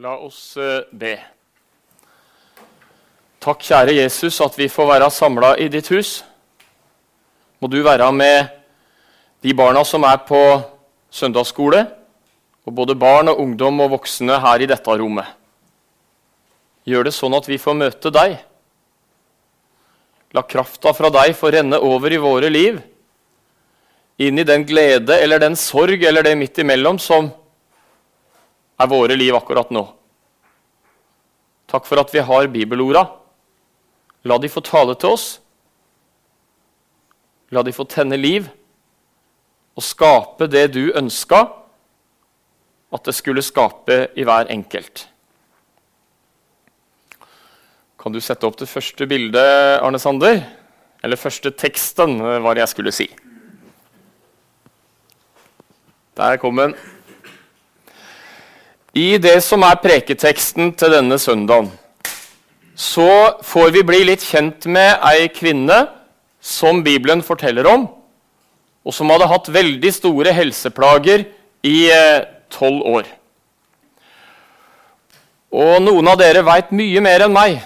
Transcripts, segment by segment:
La oss eh, be. Takk, kjære Jesus, at vi får være samla i ditt hus. Må du være med de barna som er på søndagsskole, og både barn og ungdom og voksne her i dette rommet. Gjør det sånn at vi får møte deg. La krafta fra deg få renne over i våre liv, inn i den glede eller den sorg eller det midt imellom som er våre liv akkurat nå. Takk for at vi har bibelorda. La de få tale til oss. La de få tenne liv og skape det du ønska at det skulle skape i hver enkelt. Kan du sette opp det første bildet, Arne Sander? Eller første teksten, var det jeg skulle si. Der kom den. I det som er preketeksten til denne søndagen, så får vi bli litt kjent med ei kvinne som Bibelen forteller om, og som hadde hatt veldig store helseplager i eh, tolv år. Og noen av dere veit mye mer enn meg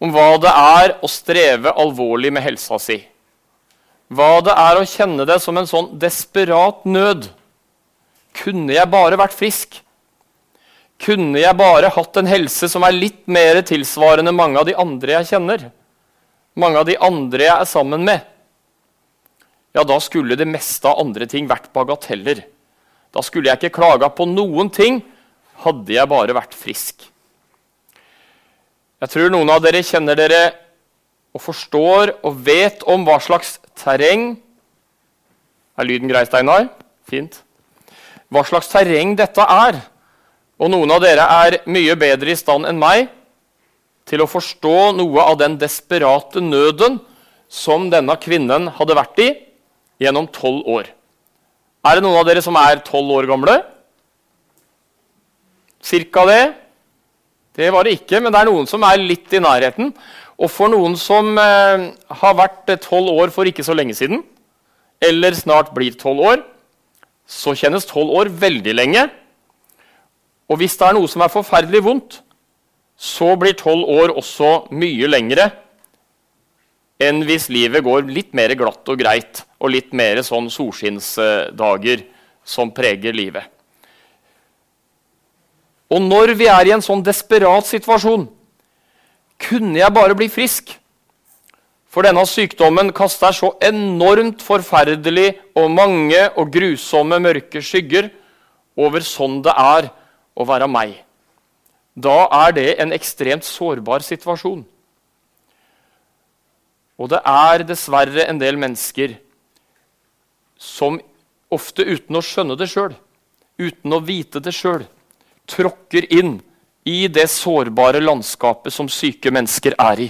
om hva det er å streve alvorlig med helsa si. Hva det er å kjenne det som en sånn desperat nød. Kunne jeg bare vært frisk? Kunne jeg bare hatt en helse som er litt mer tilsvarende mange av de andre jeg kjenner, mange av de andre jeg er sammen med, ja, da skulle det meste av andre ting vært bagateller. Da skulle jeg ikke klaga på noen ting, hadde jeg bare vært frisk. Jeg tror noen av dere kjenner dere og forstår og vet om hva slags terreng Er lyden grei, Steinar? Fint. Hva slags terreng dette er. Og noen av dere er mye bedre i stand enn meg til å forstå noe av den desperate nøden som denne kvinnen hadde vært i gjennom tolv år. Er det noen av dere som er tolv år gamle? Cirka det? Det var det ikke, men det er noen som er litt i nærheten. Og for noen som eh, har vært tolv år for ikke så lenge siden, eller snart blir tolv år, så kjennes tolv år veldig lenge. Og hvis det er noe som er forferdelig vondt, så blir tolv år også mye lengre enn hvis livet går litt mer glatt og greit og litt mer sånn solskinnsdager som preger livet. Og når vi er i en sånn desperat situasjon Kunne jeg bare bli frisk? For denne sykdommen kaster så enormt forferdelig og mange og grusomme mørke skygger over sånn det er å være meg. Da er det en ekstremt sårbar situasjon. Og det er dessverre en del mennesker som ofte uten å skjønne det sjøl, uten å vite det sjøl, tråkker inn i det sårbare landskapet som syke mennesker er i.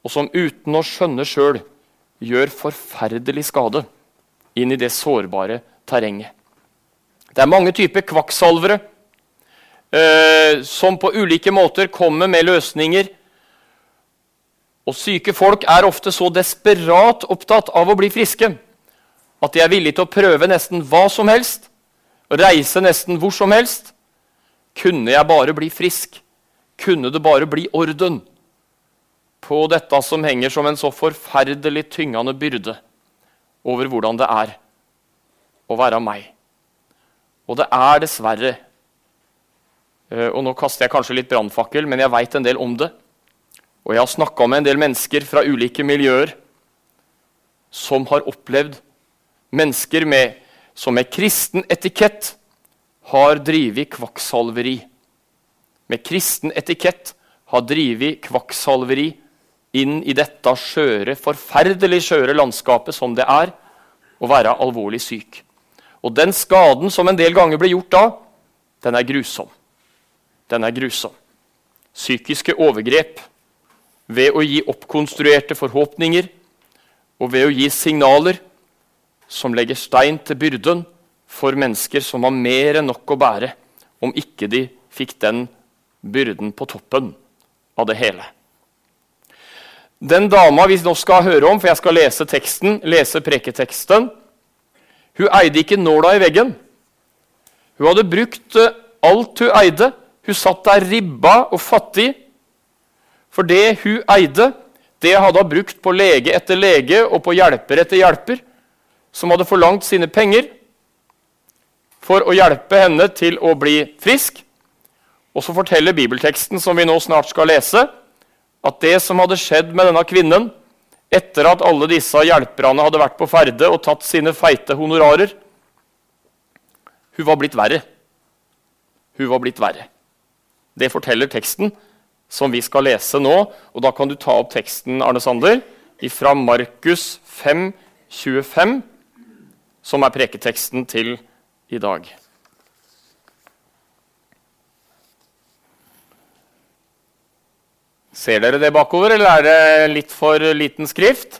Og som uten å skjønne sjøl gjør forferdelig skade inn i det sårbare terrenget. Det er mange typer kvakksalvere eh, som på ulike måter kommer med løsninger. Og syke folk er ofte så desperat opptatt av å bli friske at de er villige til å prøve nesten hva som helst, reise nesten hvor som helst. Kunne jeg bare bli frisk? Kunne det bare bli orden på dette som henger som en så forferdelig tyngende byrde over hvordan det er å være meg? Og det er dessverre eh, Og nå kaster jeg kanskje litt brannfakkel, men jeg veit en del om det. Og jeg har snakka med en del mennesker fra ulike miljøer som har opplevd mennesker med, som med kristen etikett har drevet kvakksalveri. Med kristen etikett har drevet kvakksalveri inn i dette skjøre, forferdelig skjøre landskapet som det er å være alvorlig syk. Og den skaden som en del ganger ble gjort da, den er grusom. Den er grusom. Psykiske overgrep ved å gi oppkonstruerte forhåpninger og ved å gi signaler som legger stein til byrden for mennesker som har mer enn nok å bære, om ikke de fikk den byrden på toppen av det hele. Den dama vi nå skal høre om, for jeg skal lese teksten, lese preketeksten, hun eide ikke nåla i veggen. Hun hadde brukt eh, alt hun eide. Hun satt der ribba og fattig. For det hun eide, det hadde hun brukt på lege etter lege og på hjelper etter hjelper, som hadde forlangt sine penger for å hjelpe henne til å bli frisk. Og så forteller bibelteksten som vi nå snart skal lese, at det som hadde skjedd med denne kvinnen etter at alle disse hjelperne hadde vært på ferde og tatt sine feite honorarer Hun var blitt verre. Hun var blitt verre. Det forteller teksten som vi skal lese nå. Og da kan du ta opp teksten, Arne Sander, fra Markus 5, 25, som er preketeksten til i dag. Ser dere det bakover, eller er det litt for liten skrift?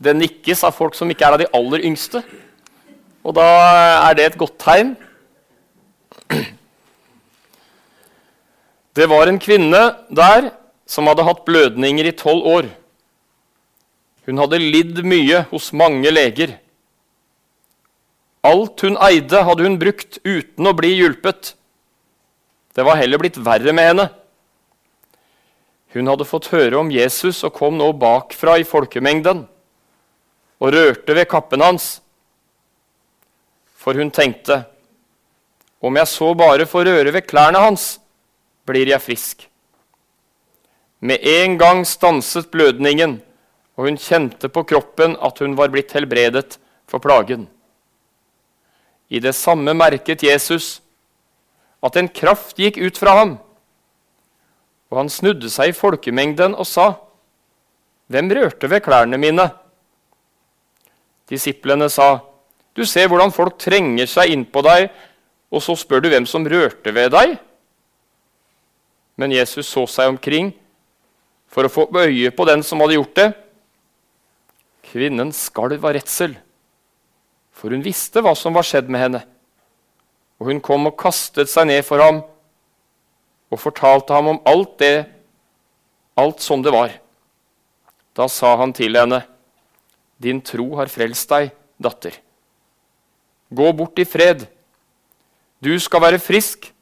Det nikkes av folk som ikke er av de aller yngste. Og da er det et godt tegn. Det var en kvinne der som hadde hatt blødninger i tolv år. Hun hadde lidd mye hos mange leger. Alt hun eide, hadde hun brukt uten å bli hjulpet. Det var heller blitt verre med henne. Hun hadde fått høre om Jesus og kom nå bakfra i folkemengden og rørte ved kappen hans. For hun tenkte, om jeg så bare får røre ved klærne hans, blir jeg frisk. Med en gang stanset blødningen, og hun kjente på kroppen at hun var blitt helbredet for plagen. I det samme merket Jesus at en kraft gikk ut fra ham og han snudde seg i folkemengden og sa, 'Hvem rørte ved klærne mine?' Disiplene sa, 'Du ser hvordan folk trenger seg inn på deg, og så spør du hvem som rørte ved deg?' Men Jesus så seg omkring for å få øye på den som hadde gjort det. Kvinnen skalv av redsel, for hun visste hva som var skjedd med henne. Og hun kom og kastet seg ned for ham og fortalte ham om alt det, alt som det var. Da sa han til henne, 'Din tro har frelst deg, datter.' Gå bort i fred. Du skal være frisk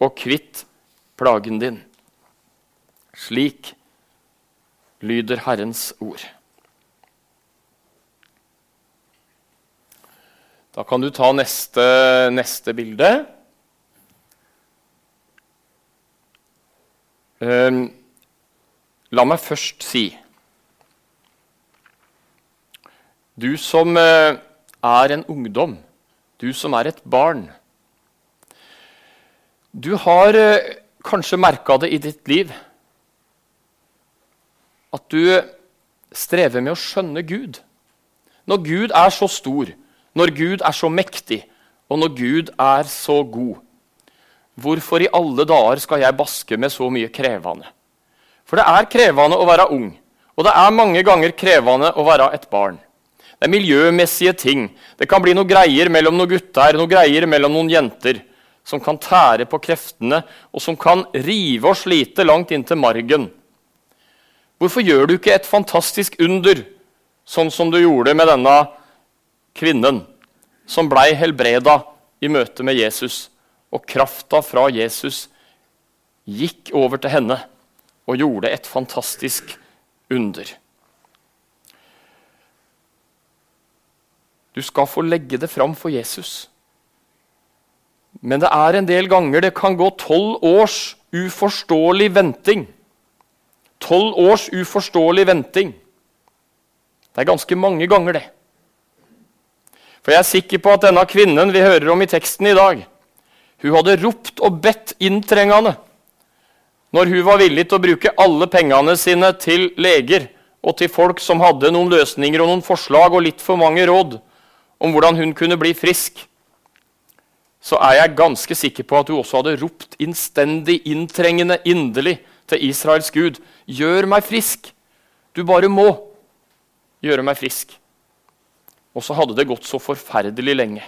og kvitt plagen din. Slik lyder Herrens ord. Da kan du ta neste, neste bilde. La meg først si Du som eh, er en ungdom, du som er et barn Du har eh, kanskje merka det i ditt liv at du strever med å skjønne Gud. Når Gud er så stor, når Gud er så mektig, og når Gud er så god, Hvorfor i alle dager skal jeg baske med så mye krevende? For det er krevende å være ung, og det er mange ganger krevende å være et barn. Det er miljømessige ting. Det kan bli noe greier mellom noen gutter noe greier mellom noen jenter som kan tære på kreftene, og som kan rive og slite langt inn til margen. Hvorfor gjør du ikke et fantastisk under, sånn som du gjorde med denne kvinnen, som blei helbreda i møte med Jesus? Og krafta fra Jesus gikk over til henne og gjorde et fantastisk under. Du skal få legge det fram for Jesus. Men det er en del ganger det kan gå tolv års uforståelig venting. Tolv års uforståelig venting. Det er ganske mange ganger, det. For jeg er sikker på at denne kvinnen vi hører om i teksten i dag, hun hadde ropt og bedt inntrengende når hun var villig til å bruke alle pengene sine til leger og til folk som hadde noen løsninger og noen forslag og litt for mange råd om hvordan hun kunne bli frisk, så er jeg ganske sikker på at hun også hadde ropt innstendig, inntrengende, inderlig til Israels Gud. Gjør meg frisk! Du bare må gjøre meg frisk. Og så hadde det gått så forferdelig lenge.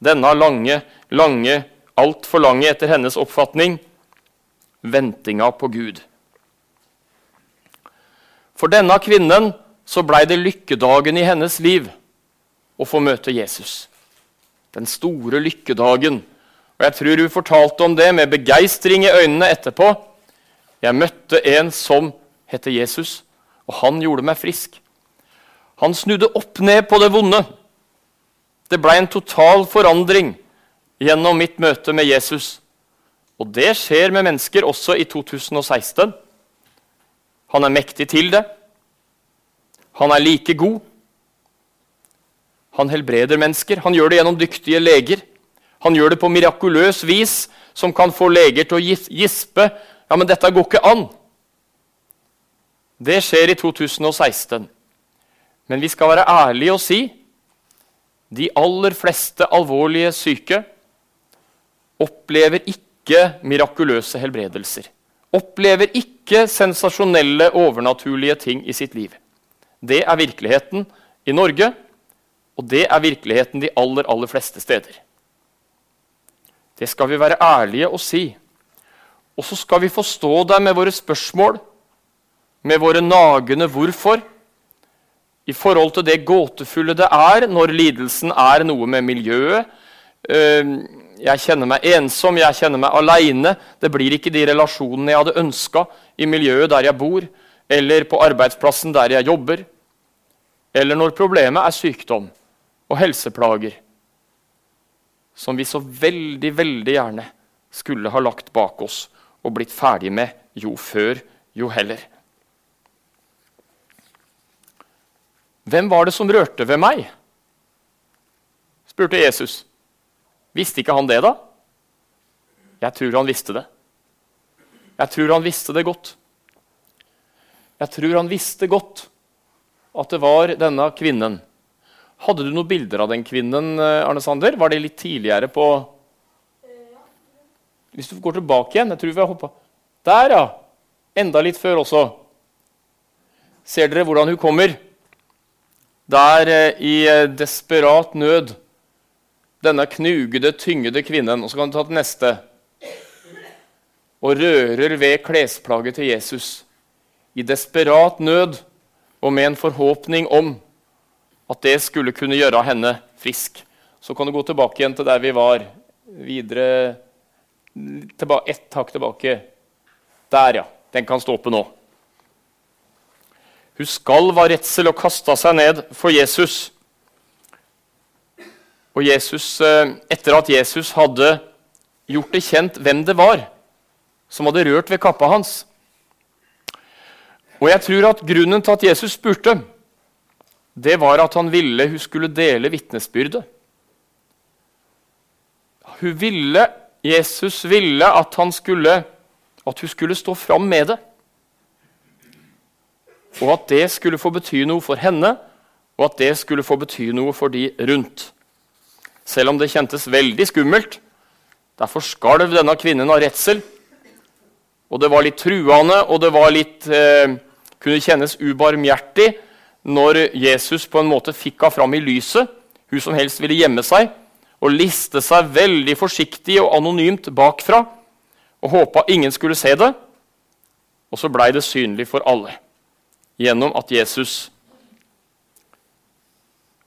Denne lange, lange altfor lange etter hennes oppfatning ventinga på Gud. For denne kvinnen så blei det lykkedagen i hennes liv å få møte Jesus. Den store lykkedagen. Og jeg tror hun fortalte om det med begeistring i øynene etterpå. Jeg møtte en som heter Jesus, og han gjorde meg frisk. Han snudde opp ned på det vonde. Det blei en total forandring gjennom mitt møte med Jesus. Og det skjer med mennesker også i 2016. Han er mektig til det. Han er like god. Han helbreder mennesker. Han gjør det gjennom dyktige leger. Han gjør det på mirakuløs vis, som kan få leger til å gispe. Ja, men dette går ikke an. Det skjer i 2016. Men vi skal være ærlige og si de aller fleste alvorlige syke opplever ikke mirakuløse helbredelser. Opplever ikke sensasjonelle, overnaturlige ting i sitt liv. Det er virkeligheten i Norge, og det er virkeligheten de aller, aller fleste steder. Det skal vi være ærlige og si. Og så skal vi få stå der med våre spørsmål, med våre nagende hvorfor, i forhold til det gåtefulle det er når lidelsen er noe med miljøet. Jeg kjenner meg ensom, jeg kjenner meg aleine. Det blir ikke de relasjonene jeg hadde ønska i miljøet der jeg bor, eller på arbeidsplassen der jeg jobber. Eller når problemet er sykdom og helseplager, som vi så veldig, veldig gjerne skulle ha lagt bak oss og blitt ferdig med jo før, jo heller. Hvem var det som rørte ved meg? spurte Jesus. Visste ikke han det, da? Jeg tror han visste det. Jeg tror han visste det godt. Jeg tror han visste godt at det var denne kvinnen. Hadde du noen bilder av den kvinnen, eh, Arne Sander? Var det litt tidligere på Hvis du går tilbake igjen jeg tror vi har hoppet. Der, ja! Enda litt før også. Ser dere hvordan hun kommer? Der eh, i eh, desperat nød. Denne knugede, tyngede kvinnen. Og så kan du ta den neste. Og rører ved klesplagget til Jesus. I desperat nød og med en forhåpning om at det skulle kunne gjøre henne frisk. Så kan du gå tilbake igjen til der vi var. Videre tilbake, Ett hakk tilbake. Der, ja. Den kan stå oppe nå. Hun skalv av redsel og kasta seg ned for Jesus. Og Jesus, eh, etter at Jesus hadde gjort det kjent hvem det var som hadde rørt ved kappa hans, og jeg tror at grunnen til at Jesus spurte, det var at han ville hun skulle dele vitnesbyrdet. Hun ville, Jesus ville at, skulle, at hun skulle stå fram med det. Og at det skulle få bety noe for henne, og at det skulle få bety noe for de rundt. Selv om det kjentes veldig skummelt. Derfor skalv denne kvinnen av redsel. Og det var litt truende, og det var litt eh, kunne kjennes ubarmhjertig når Jesus på en måte fikk henne fram i lyset, hun som helst ville gjemme seg, og liste seg veldig forsiktig og anonymt bakfra og håpa ingen skulle se det. Og så blei det synlig for alle gjennom at Jesus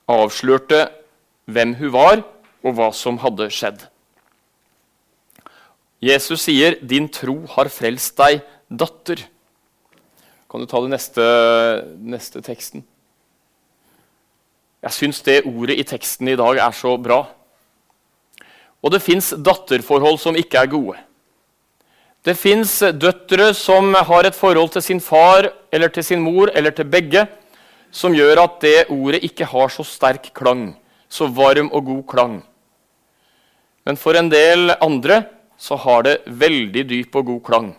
avslørte hvem hun var, og hva som hadde skjedd. Jesus sier, 'Din tro har frelst deg, datter'. Kan du ta den neste, neste teksten? Jeg syns det ordet i teksten i dag er så bra. Og det fins datterforhold som ikke er gode. Det fins døtre som har et forhold til sin far eller til sin mor eller til begge, som gjør at det ordet ikke har så sterk klang, så varm og god klang. Men for en del andre så har det veldig dyp og god klang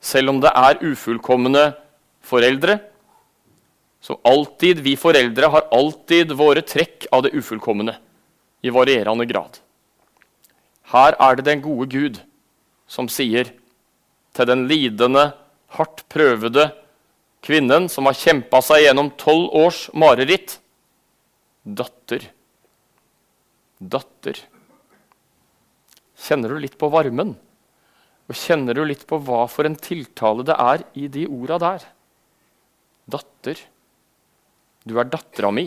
selv om det er ufullkomne foreldre. Så alltid, vi foreldre har alltid våre trekk av det ufullkomne i varierende grad. Her er det den gode Gud som sier til den lidende, hardt prøvede kvinnen som har kjempa seg gjennom tolv års mareritt Datter, datter. Kjenner du litt på varmen? Og kjenner du litt på hva for en tiltale det er i de orda der? Datter. Du er dattera mi.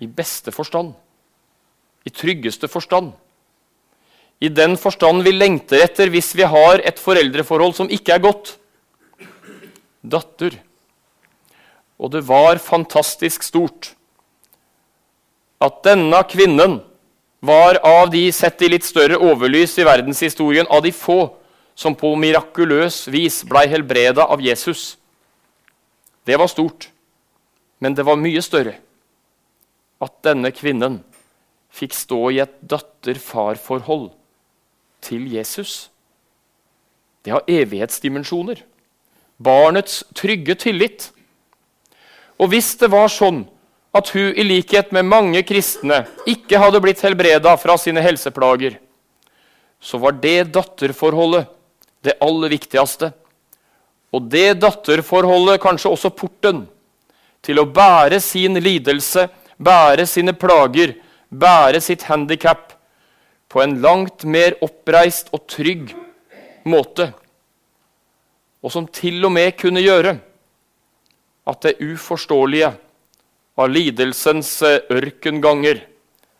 I beste forstand. I tryggeste forstand. i den forstand vi lengter etter hvis vi har et foreldreforhold som ikke er godt. Datter. Og det var fantastisk stort at denne kvinnen var av de sett i litt større overlys i verdenshistorien, av de få som på mirakuløs vis blei helbreda av Jesus. Det var stort, men det var mye større at denne kvinnen fikk stå i et datter-far-forhold til Jesus. Det har evighetsdimensjoner. Barnets trygge tillit. Og hvis det var sånn at hun i likhet med mange kristne ikke hadde blitt helbreda fra sine helseplager, så var det datterforholdet det aller viktigste. Og det datterforholdet kanskje også porten til å bære sin lidelse, bære sine plager, bære sitt handikap på en langt mer oppreist og trygg måte. Og som til og med kunne gjøre at det uforståelige av lidelsens eh, ørkenganger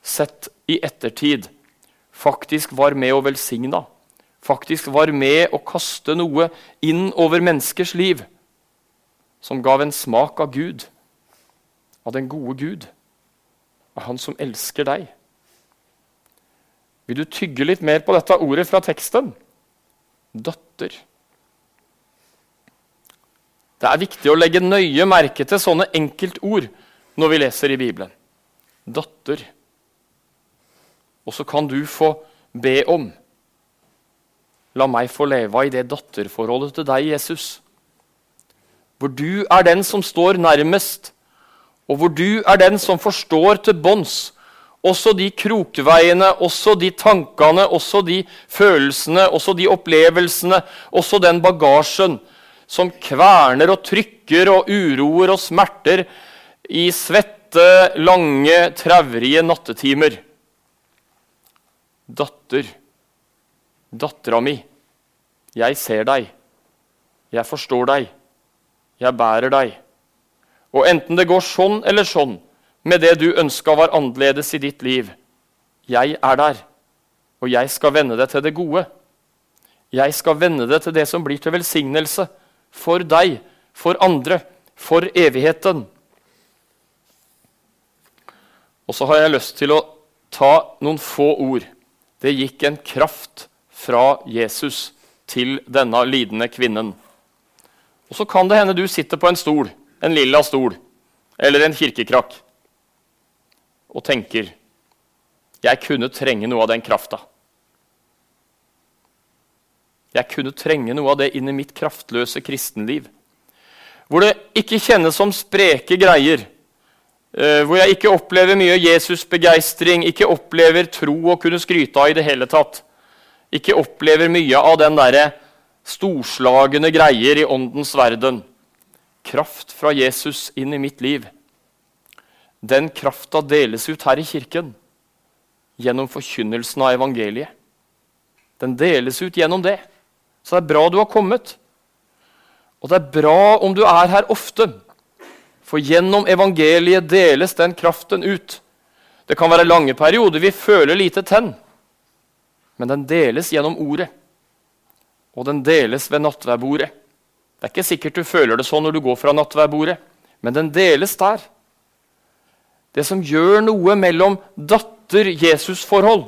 sett i ettertid faktisk var med og velsigna. Faktisk var med å kaste noe inn over menneskers liv som gav en smak av Gud, av den gode Gud, av Han som elsker deg. Vil du tygge litt mer på dette ordet fra teksten? Datter. Det er viktig å legge nøye merke til sånne enkeltord når vi leser i Bibelen. Datter. Og så kan du få be om La meg få leve i det datterforholdet til deg, Jesus. Hvor du er den som står nærmest, og hvor du er den som forstår til bånns også de krokveiene, også de tankene, også de følelsene, også de opplevelsene, også den bagasjen som kverner og trykker og uroer og smerter i svette, lange, traurige nattetimer. Datter, dattera mi, jeg ser deg, jeg forstår deg, jeg bærer deg. Og enten det går sånn eller sånn, med det du ønska var annerledes i ditt liv. Jeg er der, og jeg skal vende det til det gode. Jeg skal vende det til det som blir til velsignelse for deg, for andre, for evigheten. Og så har jeg lyst til å ta noen få ord. Det gikk en kraft fra Jesus til denne lidende kvinnen. Og så kan det hende du sitter på en stol, en lilla stol, eller en kirkekrakk og tenker jeg kunne trenge noe av den krafta. Jeg kunne trenge noe av det inn i mitt kraftløse kristenliv. Hvor det ikke kjennes som spreke greier. Eh, hvor jeg ikke opplever mye Jesusbegeistring, ikke opplever tro å kunne skryte av i det hele tatt. Ikke opplever mye av den derre storslagne greier i åndens verden. Kraft fra Jesus inn i mitt liv. Den krafta deles ut her i kirken gjennom forkynnelsen av evangeliet. Den deles ut gjennom det. Så det er bra du har kommet. Og det er bra om du er her ofte. For gjennom evangeliet deles den kraften ut. Det kan være lange perioder vi føler lite tenn. Men den deles gjennom ordet. Og den deles ved nattverdbordet. Det er ikke sikkert du føler det sånn når du går fra nattverdbordet, men den deles der. Det som gjør noe mellom datter-Jesus-forhold.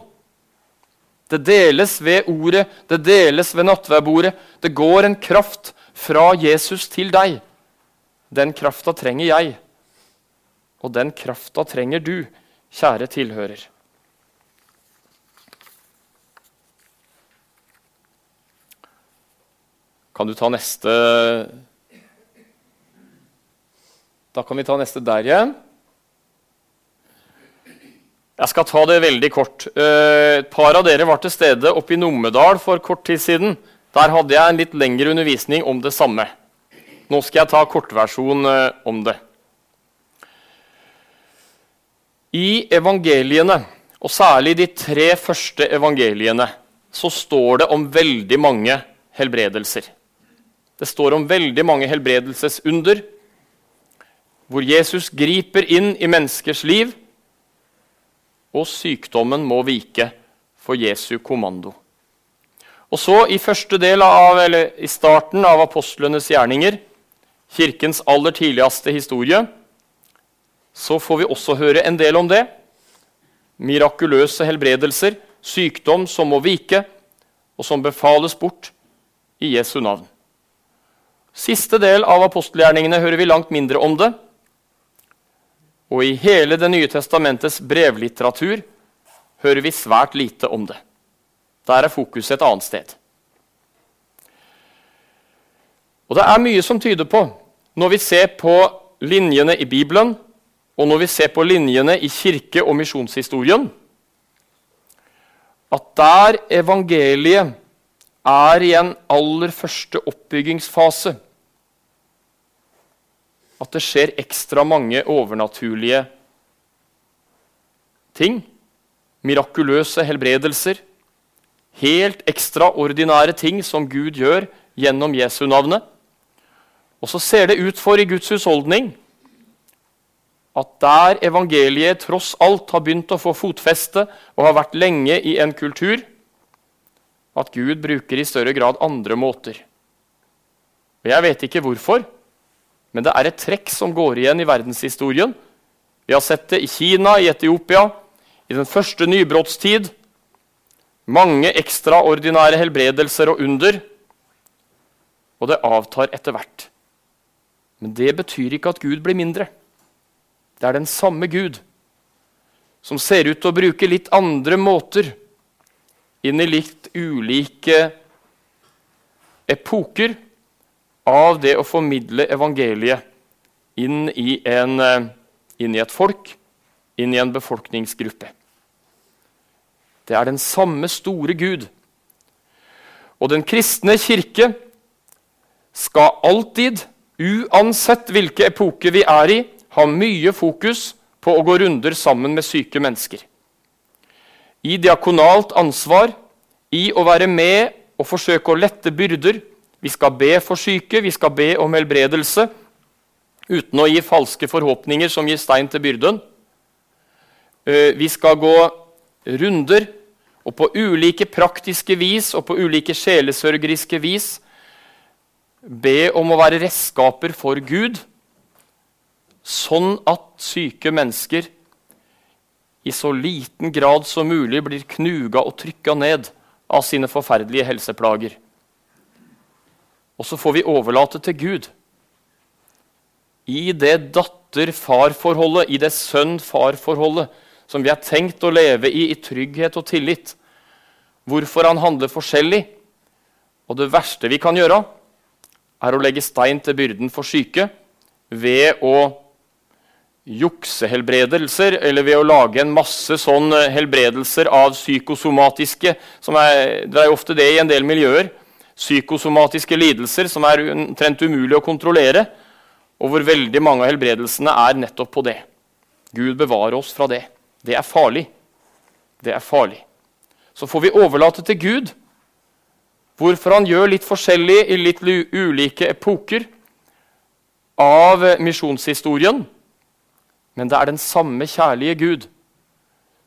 Det deles ved ordet, det deles ved nattverdbordet. Det går en kraft fra Jesus til deg. Den krafta trenger jeg, og den krafta trenger du, kjære tilhører. Kan du ta neste Da kan vi ta neste der igjen. Jeg skal ta det veldig kort. Eh, et par av dere var til stede oppe i Numedal for kort tid siden. Der hadde jeg en litt lengre undervisning om det samme. Nå skal jeg ta kortversjon eh, om det. I evangeliene, og særlig de tre første evangeliene, så står det om veldig mange helbredelser. Det står om veldig mange helbredelsesunder, hvor Jesus griper inn i menneskers liv og sykdommen må vike for Jesu kommando. Og så i del av, i starten av apostlenes gjerninger, kirkens aller tidligste historie, så får vi også høre en del om det. Mirakuløse helbredelser, sykdom som må vike, og som befales bort i Jesu navn. Siste del av apostelgjerningene hører vi langt mindre om det. Og i hele Det nye testamentets brevlitteratur hører vi svært lite om det. Der er fokuset et annet sted. Og det er mye som tyder på, når vi ser på linjene i Bibelen, og når vi ser på linjene i kirke- og misjonshistorien, at der evangeliet er i en aller første oppbyggingsfase At det skjer ekstra mange overnaturlige ting. Mirakuløse helbredelser. Helt ekstraordinære ting som Gud gjør gjennom Jesu navnet. Og så ser det ut for i Guds husholdning at der evangeliet tross alt har begynt å få fotfeste og har vært lenge i en kultur, at Gud bruker i større grad andre måter. Og Jeg vet ikke hvorfor, men det er et trekk som går igjen i verdenshistorien. Vi har sett det i Kina, i Etiopia, i den første nybrottstid. Mange ekstraordinære helbredelser og under. Og det avtar etter hvert. Men det betyr ikke at Gud blir mindre. Det er den samme Gud som ser ut til å bruke litt andre måter inn i litt ulike epoker av det å formidle evangeliet inn i, en, eh, inn i et folk, inn i en befolkningsgruppe. Det er den samme store Gud. Og den kristne kirke skal alltid, uansett hvilke epoker vi er i, har mye fokus på å gå runder sammen med syke mennesker. I diakonalt ansvar, i å være med og forsøke å lette byrder. Vi skal be for syke, vi skal be om helbredelse, uten å gi falske forhåpninger som gir stein til byrden. Eh, vi skal gå runder og på ulike praktiske vis og på ulike sjelesørgeriske vis be om å være redskaper for Gud sånn at syke mennesker i så liten grad som mulig blir knuga og trykka ned av sine forferdelige helseplager. Og så får vi overlate til Gud. I det datter-far-forholdet, i det sønn-far-forholdet, som vi er tenkt å leve i i trygghet og tillit. Hvorfor han handler forskjellig. Og det verste vi kan gjøre, er å legge stein til byrden for syke ved å juksehelbredelser, eller ved å lage en masse sånn eh, helbredelser av psykosomatiske som er, Det er jo ofte det i en del miljøer. Psykosomatiske lidelser som er omtrent umulig å kontrollere. Og hvor veldig mange av helbredelsene er nettopp på det. Gud bevare oss fra det. Det er farlig. Det er farlig. Så får vi overlate til Gud hvorfor han gjør litt forskjellig i litt ulike epoker av misjonshistorien. Men det er den samme kjærlige Gud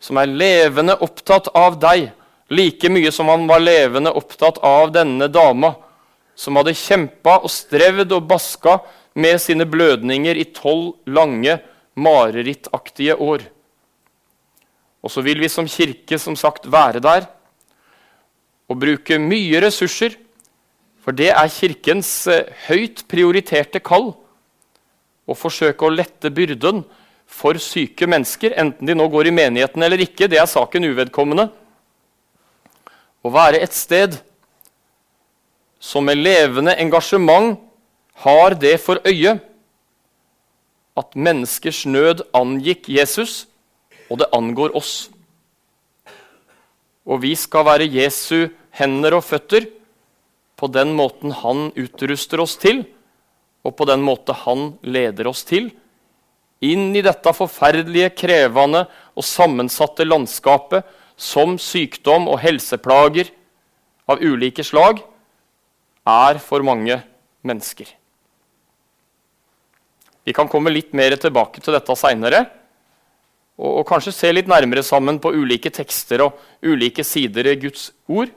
som er levende opptatt av deg, like mye som han var levende opptatt av denne dama, som hadde kjempa og strevd og baska med sine blødninger i tolv lange, marerittaktige år. Og så vil vi som kirke som sagt være der og bruke mye ressurser, for det er Kirkens eh, høyt prioriterte kall å forsøke å lette byrden for syke mennesker, enten de nå går i menigheten eller ikke. Det er saken uvedkommende. Å være et sted som med levende engasjement har det for øye at menneskers nød angikk Jesus, og det angår oss. Og vi skal være Jesu hender og føtter på den måten han utruster oss til, og på den måten han leder oss til inn i dette forferdelige, krevende og sammensatte landskapet som sykdom og helseplager av ulike slag er for mange mennesker. Vi kan komme litt mer tilbake til dette seinere. Og, og kanskje se litt nærmere sammen på ulike tekster og ulike sider i Guds ord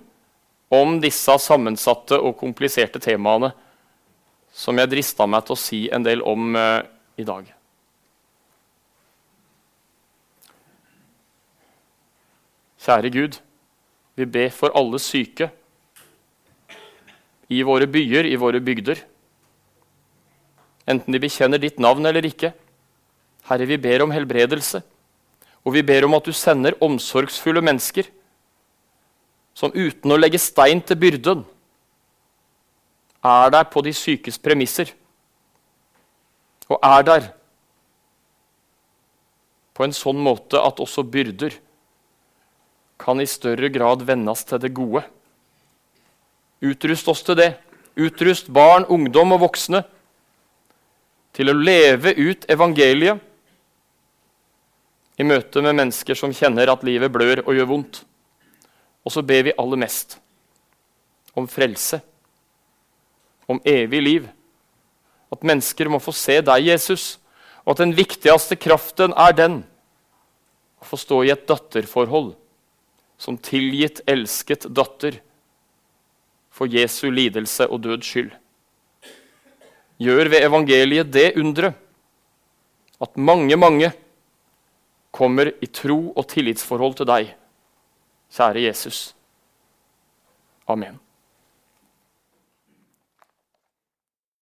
om disse sammensatte og kompliserte temaene som jeg drista meg til å si en del om uh, i dag. Kjære Gud, vi ber for alle syke i våre byer, i våre bygder. Enten de bekjenner ditt navn eller ikke. Herre, vi ber om helbredelse. Og vi ber om at du sender omsorgsfulle mennesker som uten å legge stein til byrden er der på de sykes premisser. Og er der på en sånn måte at også byrder kan i større grad vendes til det gode. Utrust oss til det. Utrust barn, ungdom og voksne til å leve ut evangeliet i møte med mennesker som kjenner at livet blør og gjør vondt. Og så ber vi aller mest om frelse, om evig liv. At mennesker må få se deg, Jesus, og at den viktigste kraften er den å få stå i et datterforhold som tilgitt, elsket datter for Jesu lidelse og døds skyld. Gjør ved evangeliet det underet at mange, mange kommer i tro og tillitsforhold til deg, kjære Jesus. Amen.